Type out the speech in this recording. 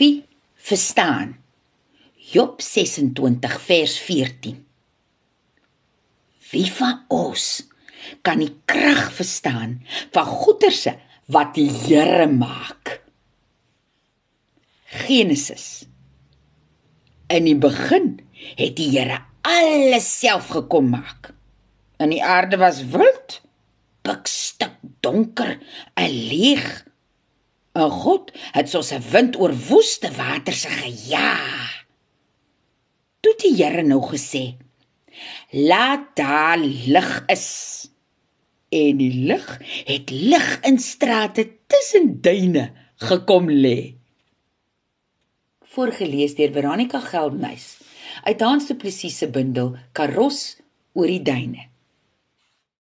Wie verstaan? Job 26 vers 14. Wie van ons kan die krag verstaan van goederse wat die Here maak? Genesis. In die begin het die Here alles self gekom maak. En die aarde was wild, pikstuk donker, 'n leeg. 'n God het soos 'n wind oor woeste waters gejaag. Toe die Here nou gesê: "Laat daar lig is." En die lig het lig in strate tussen duine gekom lê. Voorgeles deur Veronica Geldnys uit Hans Du Plessis se bundel Karos oor die duine.